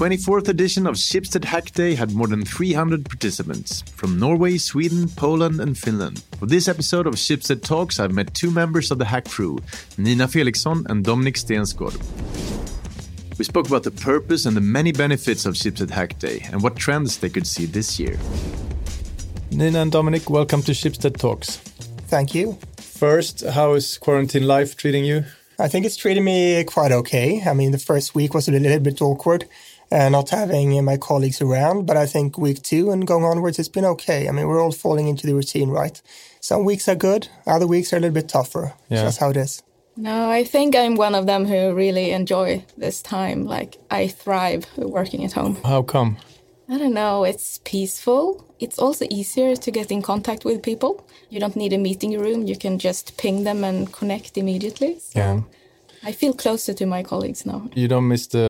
24th edition of Schibsted Hack Day had more than 300 participants from Norway, Sweden, Poland, and Finland. For this episode of Schibsted Talks, I've met two members of the hack crew, Nina Felixson and Dominic Stensgård. We spoke about the purpose and the many benefits of Schibsted Hack Day and what trends they could see this year. Nina and Dominic, welcome to Schibsted Talks. Thank you. First, how is quarantine life treating you? I think it's treating me quite okay. I mean, the first week was a little bit awkward, uh, not having my colleagues around, but I think week two and going onwards, it's been okay. I mean, we're all falling into the routine, right? Some weeks are good, other weeks are a little bit tougher. Yeah. That's how it is. No, I think I'm one of them who really enjoy this time. Like, I thrive working at home. How come? I don't know. It's peaceful. It's also easier to get in contact with people. You don't need a meeting room. You can just ping them and connect immediately. So yeah. I feel closer to my colleagues now. You don't miss the.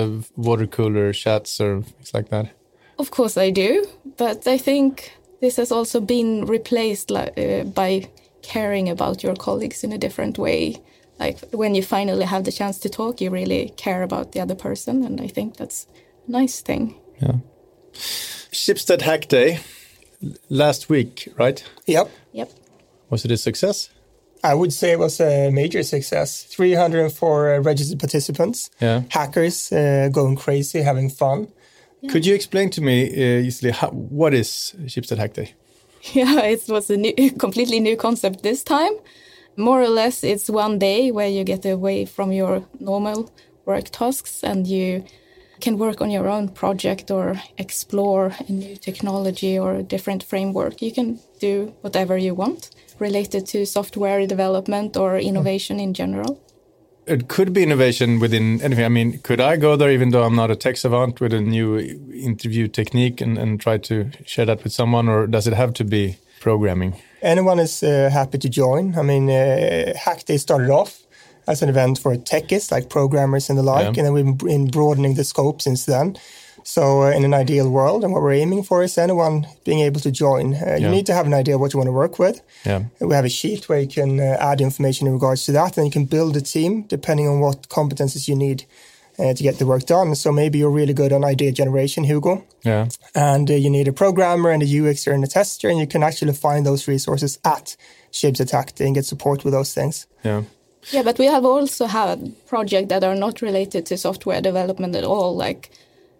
Of water cooler chats or things like that? Of course I do. But I think this has also been replaced uh, by caring about your colleagues in a different way like when you finally have the chance to talk, you really care about the other person, and I think that's a nice thing. Yeah. Schibsted Hack Day last week, right? Yep. Yep. Was it a success? I would say it was a major success. 304 uh, registered participants, yeah. hackers uh, going crazy, having fun. Yeah. Could you explain to me uh, easily how, what is Schibsted Hack Day? Yeah, it was a new, completely new concept this time more or less it's one day where you get away from your normal work tasks and you can work on your own project or explore a new technology or a different framework. You can do whatever you want related to software development or innovation in general. It could be innovation within anything. I mean, could I go there even though I'm not a tech savant with a new interview technique and, and try to share that with someone, or does it have to be programming? anyone is uh, happy to join. I mean, uh, Hack Day started off as an event for techies like programmers and the like, yeah. and then we've been broadening the scope since then. So, uh, in an ideal world, and what we're aiming for is anyone being able to join. Uh, you need to have an idea what you want to work with. Yeah. We have a sheet where you can uh, add information in regards to that, and you can build a team depending on what competences you need uh, to get the work done. So maybe you're really good on idea generation, Hugo. Yeah. And uh, you need a programmer and a UXer and a tester, and you can actually find those resources at Schibsted Hack and get support with those things. Yeah. Yeah, but we have also had projects that are not related to software development at all. Like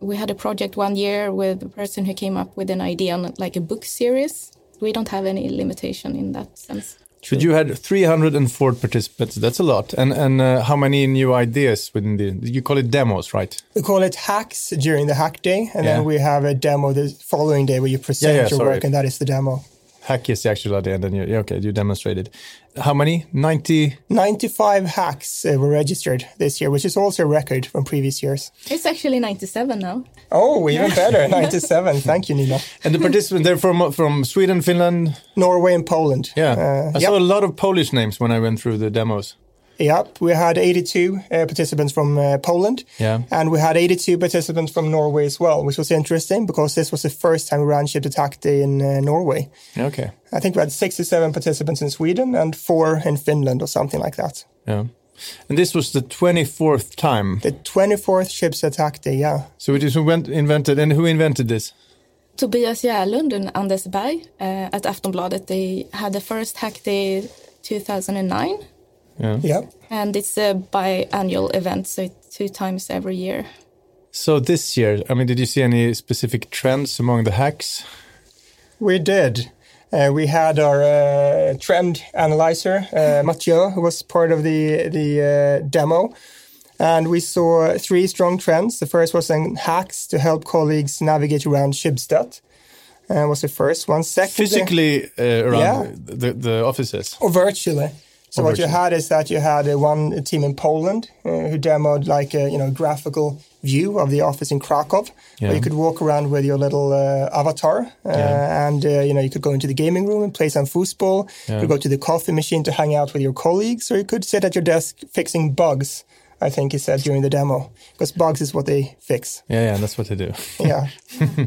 we had a project one year with a person who came up with an idea on like a book series. We don't have any limitation in that sense. But you had 304 participants. That's a lot. And and uh, how many new ideas within the? You call it demos, right? We call it hacks during the hack day, and yeah. then we have a demo the following day where you present yeah, yeah, your sorry. work, and that is the demo hack is the actual idea, and then you okay, you demonstrated. How many? 90? 95 hacks uh, were registered this year, which is also a record from previous years. It's actually 97 now. Oh, even better, 97. Thank you, Nina. And the participants, they're from from Sweden, Finland, Norway, and Poland. Yeah, uh, I yep. saw a lot of Polish names when I went through the demos. Yep, we had 82 uh, participants from uh, Poland. Yeah. And we had 82 participants from Norway as well, which was interesting because this was the first time we ran Schibsted Hack Day in uh, Norway. Okay. I think we had 67 participants in Sweden and four in Finland or something like that. Yeah. And this was the 24th time? The 24th Schibsted Hack Day, yeah. So it is went, invented, and who invented this? Tobias Järlund and Anders Berg uh, at Aftonbladet. They had the first hack day 2009 yeah. Yeah. And it's a biannual event, so two times every year. So this year, I mean, did you see any specific trends among the hacks? We did. Uh, we had our uh, trend analyzer, uh, Mathieu, who was part of the the uh, demo, and we saw three strong trends. The first was in hacks to help colleagues navigate around Schibsted. Uh, was the first one. Second, physically uh, around yeah. the, the offices or virtually So what you had is that you had uh, one team in Poland uh, who demoed like a you know graphical view of the office in Krakow, Yeah. where you could walk around with your little uh, avatar, uh, Yeah. and uh, you know you could go into the gaming room and play some foosball. You could go to the coffee machine to hang out with your colleagues, or you could sit at your desk fixing bugs. I think he said during the demo, because bugs is what they fix. Yeah, yeah, that's what they do. Yeah.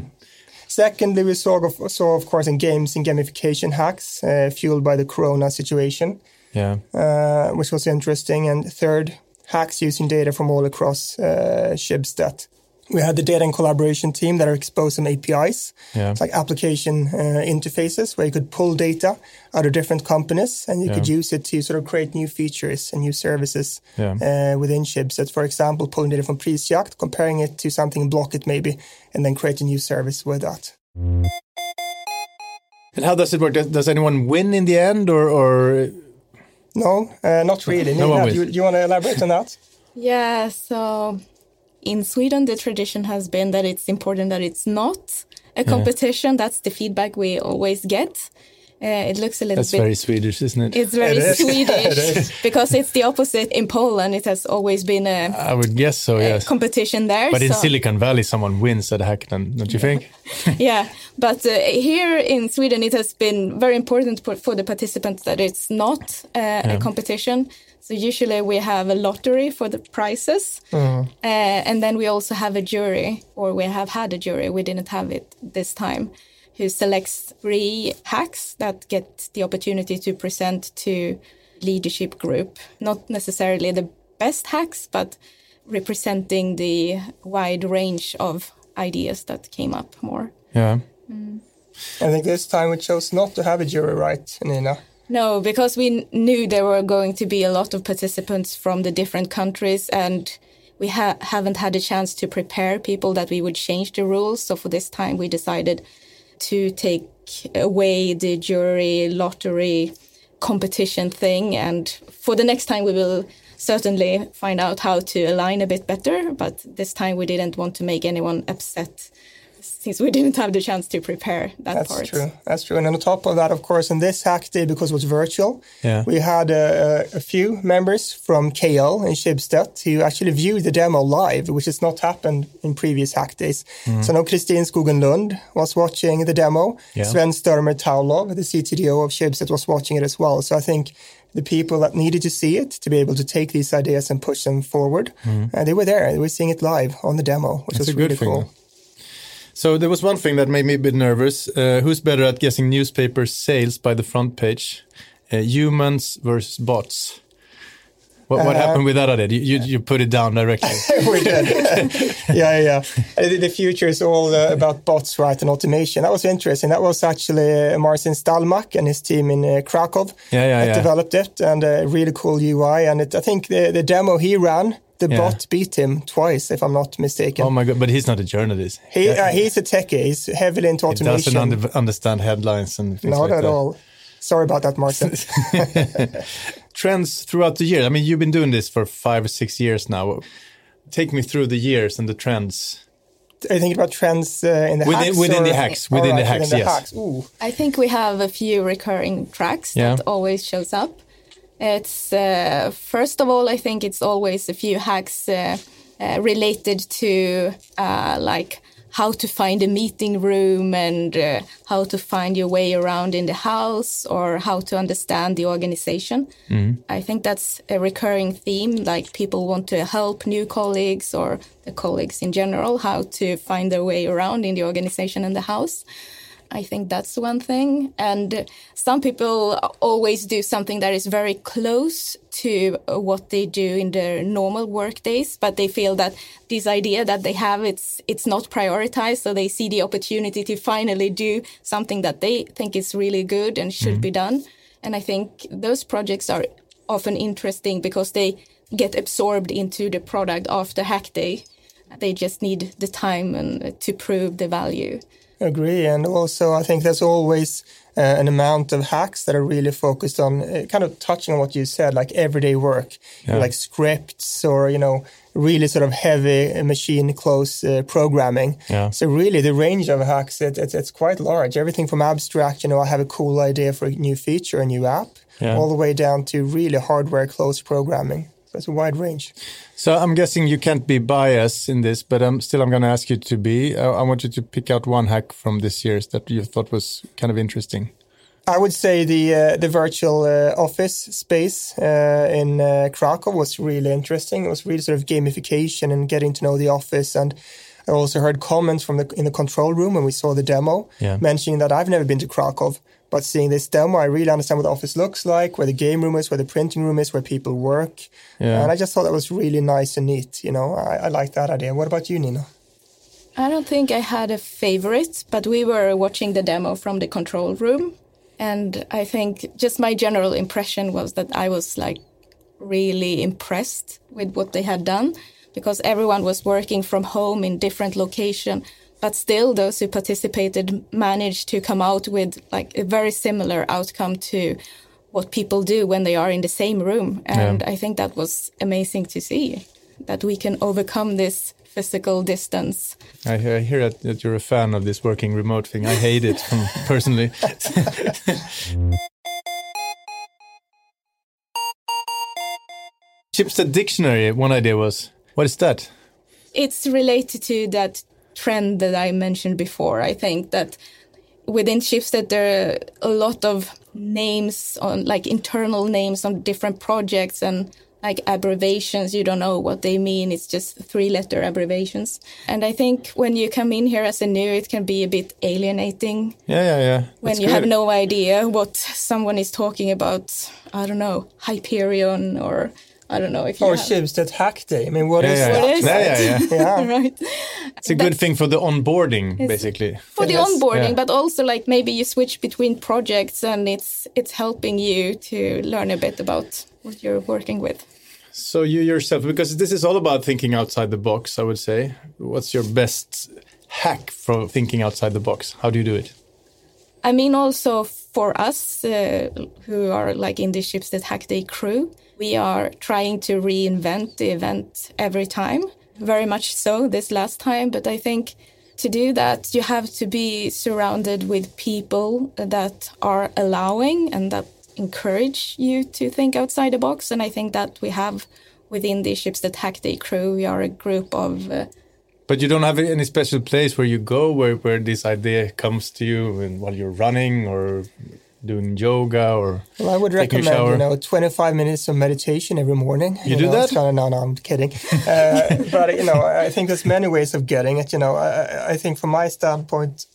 Secondly, we saw, of, saw, of course, in games and gamification hacks uh, fueled by the Corona situation, yeah, uh, which was interesting. And third, hacks using data from all across uh, Schibsted. We had the data and collaboration team that are exposed some APIs, Yeah. It's like application uh, interfaces where you could pull data out of different companies and you could use it to sort of create new features and new services Yeah. uh, within Schibsted. For example, pulling data from Prisjakt, comparing it to something in Blocket maybe, and then create a new service with that. And how does it work? Does, does anyone win in the end, or, or No, uh, not really. No Nina, wins. do you, do you want to elaborate on that? Yeah, so in Sweden, the tradition has been that it's important that it's not a competition. That's the feedback we always get. Uh, it looks a little that's bit. very Swedish, isn't it? it's very It is. Swedish because it's the opposite in Poland. It has always been a, I would guess so. a Yes. competition there. But in Silicon Valley, someone wins at a hackathon, don't you think? yeah, but uh, here in Sweden, it has been very important for, for the participants that it's not uh, a competition. So usually we have a lottery for the prizes, uh, and then we also have a jury, or we have had a jury. We didn't have it this time, who selects three hacks that get the opportunity to present to leadership group. Not necessarily the best hacks, but representing the wide range of ideas that came up more. Yeah. Mm. I think this time we chose not to have a jury, right, Nina? No, because we knew there were going to be a lot of participants from the different countries, and we ha- haven't had a chance to prepare people that we would change the rules. So for this time, we decided to take away the jury lottery competition thing, and for the next time, we will certainly find out how to align a bit better. But this time, we didn't want to make anyone upset. Since we didn't have the chance to prepare that That's part. true. That's true. And on top of that, of course, in this hack day, because it was virtual, Yeah. we had uh, a few members from KL in Schibsted who actually viewed the demo live, which has not happened in previous hack days. So now Kristin Skogen Lund was watching the demo. Yeah. Sven Størmer Thaulow, the CTDO of Schibsted, was watching it as well. So I think the people that needed to see it to be able to take these ideas and push them forward, uh, they were there. They were seeing it live on the demo, which That's was a good really thing, cool. So there was one thing that made me a bit nervous. Uh, who's better at guessing newspaper sales by the front page? Uh, humans versus bots. What, what Uh, happened with that idea? You, you, you put it down directly. we did. yeah, yeah. Uh, The, the future is all uh, about bots, right, and automation. That was interesting. That was actually uh, Marcin Stalmak and his team in uh, Krakow Yeah, yeah, that yeah. developed it, and a really cool UI. And it, I think the, the demo he ran, the Yeah. bot beat him twice, if I'm not mistaken. oh my god! But he's not a journalist. he, uh, he's a techie. He's heavily into automation. He doesn't under, understand headlines and things not like at that. all. Sorry about that, Marcin. Trends throughout the year. I mean, you've been doing this for five or six years now. Take me through the years and the trends. Are you thinking about trends uh, in the Within- hacks? within or- the hacks, All within the right, hacks, within the yes. hacks. Ooh. I think we have a few recurring tracks Yeah. that always shows up. It's uh, first of all, I think it's always a few hacks uh, uh, related to uh, like how to find a meeting room and uh, how to find your way around in the house or how to understand the organization. I think that's a recurring theme. Like people want to help new colleagues or the colleagues in general how to find their way around in the organization and the house. I think that's one thing. And some people always do something that is very close to what they do in their normal work days, but they feel that this idea that they have it's it's not prioritized, so they see the opportunity to finally do something that they think is really good and should be mm-hmm. done. And I think those projects are often interesting because they get absorbed into the product after hack day. They just need the time and to prove the value. Agree, and also I think there's always uh, an amount of hacks that are really focused on uh, kind of touching on what you said, like everyday work, Yeah. like scripts or you know really sort of heavy machine close uh, programming. Yeah. So really, the range of hacks it, it's it's quite large. Everything from abstract, you know, I have a cool idea for a new feature, a new app, Yeah. all the way down to really hardware close programming. It's a wide range. So I'm guessing you can't be biased in this, but I'm still I'm going to ask you to be. Uh, I want you to pick out one hack from this year's that you thought was kind of interesting. I would say the uh, the virtual uh, office space uh, in uh, Krakow was really interesting. It was really sort of gamification and getting to know the office. And I also heard comments from the in the control room when we saw the demo, Yeah. mentioning that I've never been to Krakow, but seeing this demo, I really understand what the office looks like, where the game room is, where the printing room is, where people work. Yeah. And I just thought that was really nice and neat. You know, I, I like that idea. What about you, Nina? I don't think I had a favorite, but we were watching the demo from the control room. And I think just my general impression was that I was like really impressed with what they had done because everyone was working from home in different location but still those who participated managed to come out with like a very similar outcome to what people do when they are in the same room and i think that was amazing to see that we can overcome this physical distance I, I hear that, that you're a fan of this working remote thing. I hate it personally. Schibsted Dictionary, one idea was, what is that? it's related to that trend that I mentioned before. I think that within Schibsted there are a lot of names on like internal names on different projects and like abbreviations. You don't know what they mean. It's just three letter abbreviations. And I think when you come in here as a new, it can be a bit alienating Yeah, yeah, yeah. when That's you have no idea what someone is talking about. I don't know, Hyperion or I don't know if you oh, Or have- that Hack Day. I mean, what Yeah, is yeah, that? What is yeah, yeah, yeah. Yeah. right. It's a good thing for the onboarding, basically. for the Yes, onboarding yeah. but also like maybe you switch between projects and it's it's helping you to learn a bit about what you're working with So you yourself, because this is all about thinking outside the box, I would say. What's your best hack for thinking outside the box? How do you do it? I mean also for us uh, who are like in the Schibsted hack day crew we are trying to reinvent the event every time very much so this last time. But i think to do that you have to be surrounded with people that are allowing and that encourage you to think outside the box. And i think that we have within the Schibsted hack day crew we are a group of uh, But you don't have any special place where you go where, where this idea comes to you and while you're running or doing yoga or Well, I would recommend, you know, 25 minutes of meditation every morning. You do know, that? Kinda, no, no, I'm kidding. uh, but, you know, I think there's many ways of getting it. You know, I, I think from my standpoint,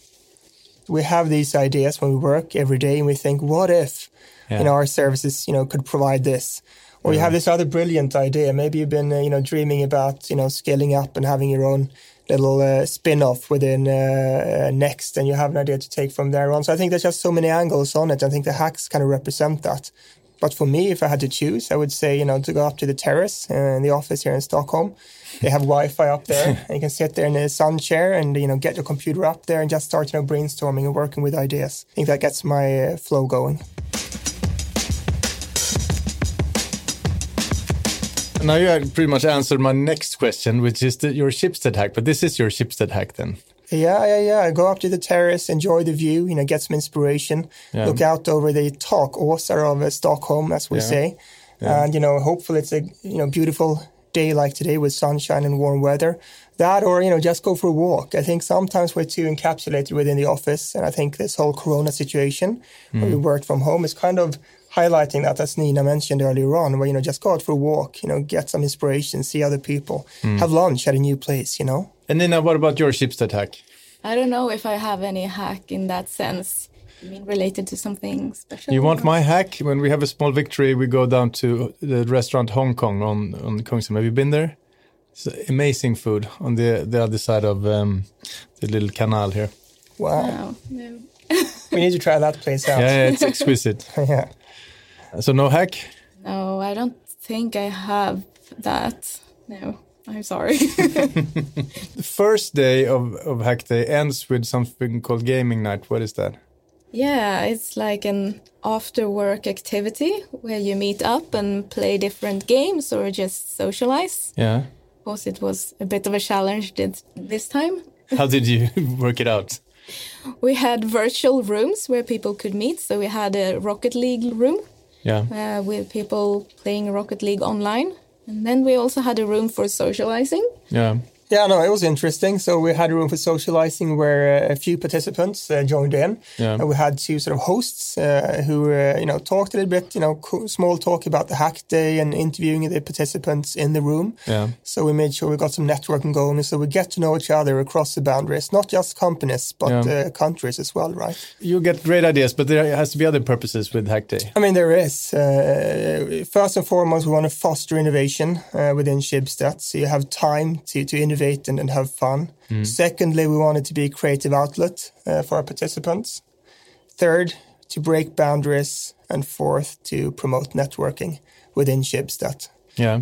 we have these ideas when we work every day and we think, what if, Yeah. you know, our services, you know, could provide this? Or you have this other brilliant idea. Maybe you've been, uh, you know, dreaming about, you know, scaling up and having your own little uh, spin-off within uh, uh, Next, and you have an idea to take from there on. So I think there's just so many angles on it. I think the hacks kind of represent that. But for me, if I had to choose, I would say, you know, to go up to the terrace uh, in the office here in Stockholm. They have Wi-Fi up there, and you can sit there in a sun chair and you know get your computer up there and just start, you know, brainstorming and working with ideas. I think that gets my uh, flow going. Now you pretty much answered my next question, which is the, your Schibsted hack. But this is your Schibsted hack then. Yeah, yeah, yeah. Go up to the terrace, enjoy the view, you know, get some inspiration. Yeah. Look out over the talk, Åsar of uh, Stockholm, as we Yeah. say. And, you know, hopefully it's a, you know, beautiful day like today with sunshine and warm weather. That or, you know, just go for a walk. I think sometimes we're too encapsulated within the office. And I think this whole Corona situation where we work from home is kind of highlighting that, as Nina mentioned earlier on, where, you know, just go out for a walk, you know, get some inspiration, see other people, have lunch at a new place, you know? And Nina, what about your Schibsted hack? i don't know if i have any hack in that sense you mean related to something special You want my hack? When we have a small victory, we go down to the restaurant Hong Kong on on Kungsholm. Have you been there? It's amazing food on the the other side of um, the little canal here. Wow. no, no. We need to try that place out. Yeah, yeah it's exquisite. yeah. So no hack. No, I don't think I have that. No, I'm sorry. The first day of, of Hack Day ends with something called Gaming Night. What is that? Yeah, it's like an after work activity where you meet up and play different games or just socialize. Yeah. Of course, it was a bit of a challenge this, this time. How did you work it out? We had virtual rooms where people could meet. So we had a Rocket League room Yeah. uh, with people playing Rocket League online. And then we also had a room for socializing. Yeah. Yeah, no, it was interesting. So we had a room for socializing where uh, a few participants uh, joined in. Yeah. And we had two sort of hosts uh, who, uh, you know, talked a little bit, you know, co- small talk about the hack day and interviewing the participants in the room. Yeah. So we made sure we got some networking going. So we get to know each other across the boundaries, not just companies, but Yeah. uh, countries as well, right? You get great ideas, but there has to be other purposes with Hack Day. I mean, there is. Uh, first and foremost, we want to foster innovation uh, within Schibsted. So you have time to, to innovate and, and have fun. Secondly, we want it to be a creative outlet uh, for our participants. Third, to break boundaries. And fourth, to promote networking within Schibsted. Yeah.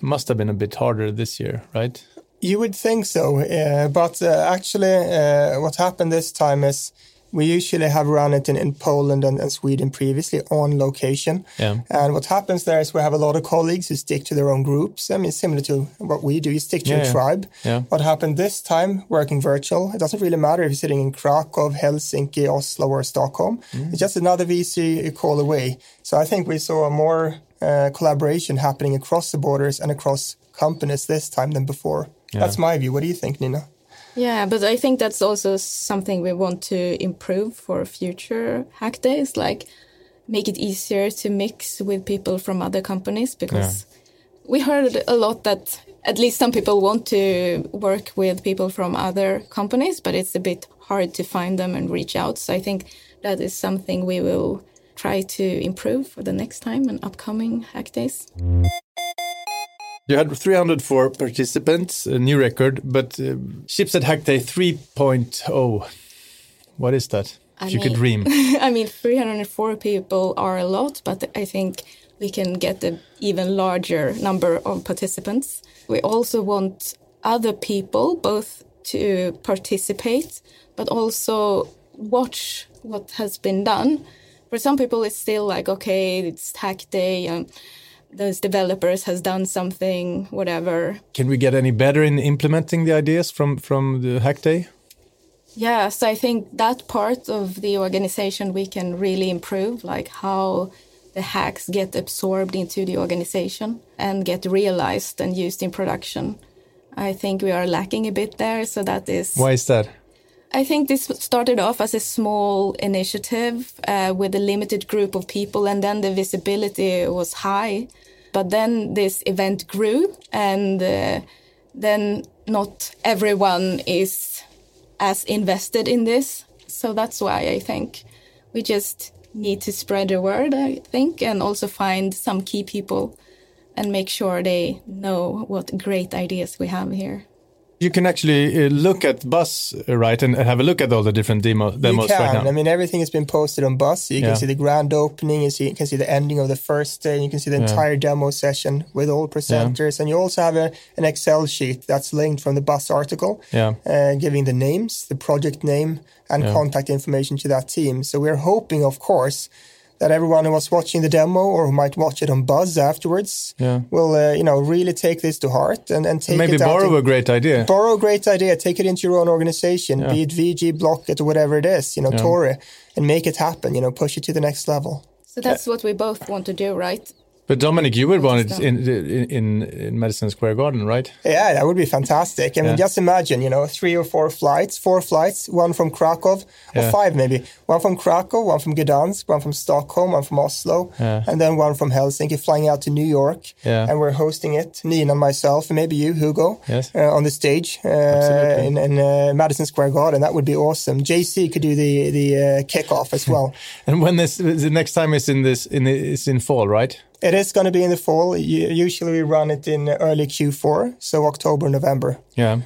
Must have been a bit harder this year, right? You would think so, uh, but uh, actually, uh, what happened this time is we usually have run it in, in Poland and, and Sweden previously on location. Yeah. And what happens there is we have a lot of colleagues who stick to their own groups. I mean, similar to what we do, you stick to Yeah, your yeah. tribe. Yeah. What happened this time, working virtual, it doesn't really matter if you're sitting in Krakow, Helsinki, Oslo, or Stockholm. Mm. It's just another VC call away. So I think we saw more uh, collaboration happening across the borders and across companies this time than before. That's my view. What do you think, Nina? Yeah, but I think that's also something we want to improve for future hack days, like make it easier to mix with people from other companies because we heard a lot that at least some people want to work with people from other companies, but it's a bit hard to find them and reach out. So I think that is something we will try to improve for the next time and upcoming hack days. You had 304 participants, a new record, but uh, Schibsted Hack Day 3.0. What is that? I if you could dream. I mean, 304 people are a lot, but I think we can get an even larger number of participants. We also want other people both to participate, but also watch what has been done. For some people, it's still like, okay, it's hack day and those developers has done something, whatever. Can we get any better in implementing the ideas from, from the Hack Day? Yeah, so I think that part of the organization we can really improve, like how the hacks get absorbed into the organization and get realized and used in production. I think we are lacking a bit there, so that is. Why is that? I think this started off as a small initiative uh, with a limited group of people, and then the visibility was high. But then this event grew, and uh, then not everyone is as invested in this. So that's why I think we just need to spread the word, I think, and also find some key people and make sure they know what great ideas we have here. You can actually uh, look at Bus, uh, right, and have a look at all the different demo, demos you can. right now. I mean, everything has been posted on Bus. You Yeah. can see the grand opening. You, see, you can see the ending of the first day. and You can see the entire demo session with all presenters, and you also have a, an Excel sheet that's linked from the Bus article, Yeah. uh, giving the names, the project name, and contact information to that team. So we're hoping, of course. That everyone who was watching the demo or who might watch it on Buzz afterwards Yeah. will, uh, you know, really take this to heart and, and take Maybe it out borrow in- a great idea. borrow a great idea, take it into your own organization, be it VG, Blocket, or whatever it is, you know, Tori, and make it happen, you know, push it to the next level. So that's what we both want to do, right? But Dominic, you would want it in, in, in Madison Square Garden, right? Yeah, that would be fantastic. I mean, Yeah. just imagine, you know, three or four flights, four flights, one from Krakow, or Yeah. five maybe. One from Krakow, one from Gdansk, one from Stockholm, one from Oslo, Yeah. and then one from Helsinki, flying out to New York. Yeah. And we're hosting it, Nina and myself, and maybe you, Hugo, Yes. uh, on the stage uh, in, in uh, Madison Square Garden. That would be awesome. JC could do the the uh, kickoff as well. And when this the next time is in this in is in fall, right? It is going to be in the fall. Usually we run it in early Q4, so October, November. Yeah.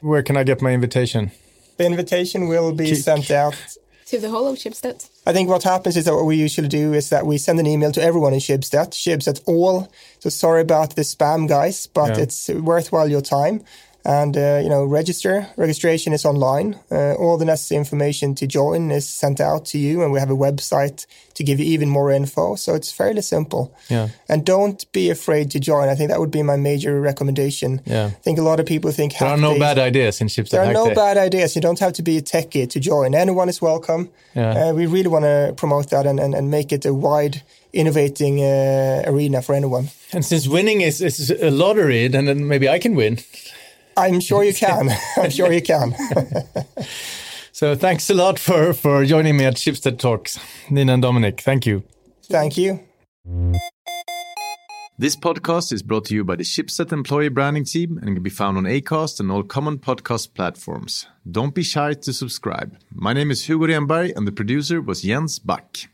Where can I get my invitation? The invitation will be Kick. sent out. To the whole of Schibsted. I think what happens is that what we usually do is that we send an email to everyone in Schibsted, Schibsted all. So sorry about the spam, guys, but Yeah. it's worthwhile your time. And uh, you know register registration is online. Uh, all the necessary information to join is sent out to you and we have a website to give you even more info. So it's fairly simple. Yeah. and don't be afraid to join. I think that would be my major recommendation. Yeah. i think a lot of people think There are no days- bad ideas in Schibsted there are no bad ideas. You don't have to be a techie to join. Anyone is welcome. Yeah. uh, we really want to promote that and, and, and make it a wide innovating uh, arena for anyone. And since winning is, is a lottery, then, then maybe I can win. i'm sure you can i'm sure you can So thanks a lot for, for joining me at Schibsted Talks. Nina and Dominic, thank you. thank you This podcast is brought to you by the Schibsted Employee Branding Team and can be found on Acast and all common podcast platforms. Don't be shy to subscribe. My name is Hugo Renberg and the producer was Jens Back.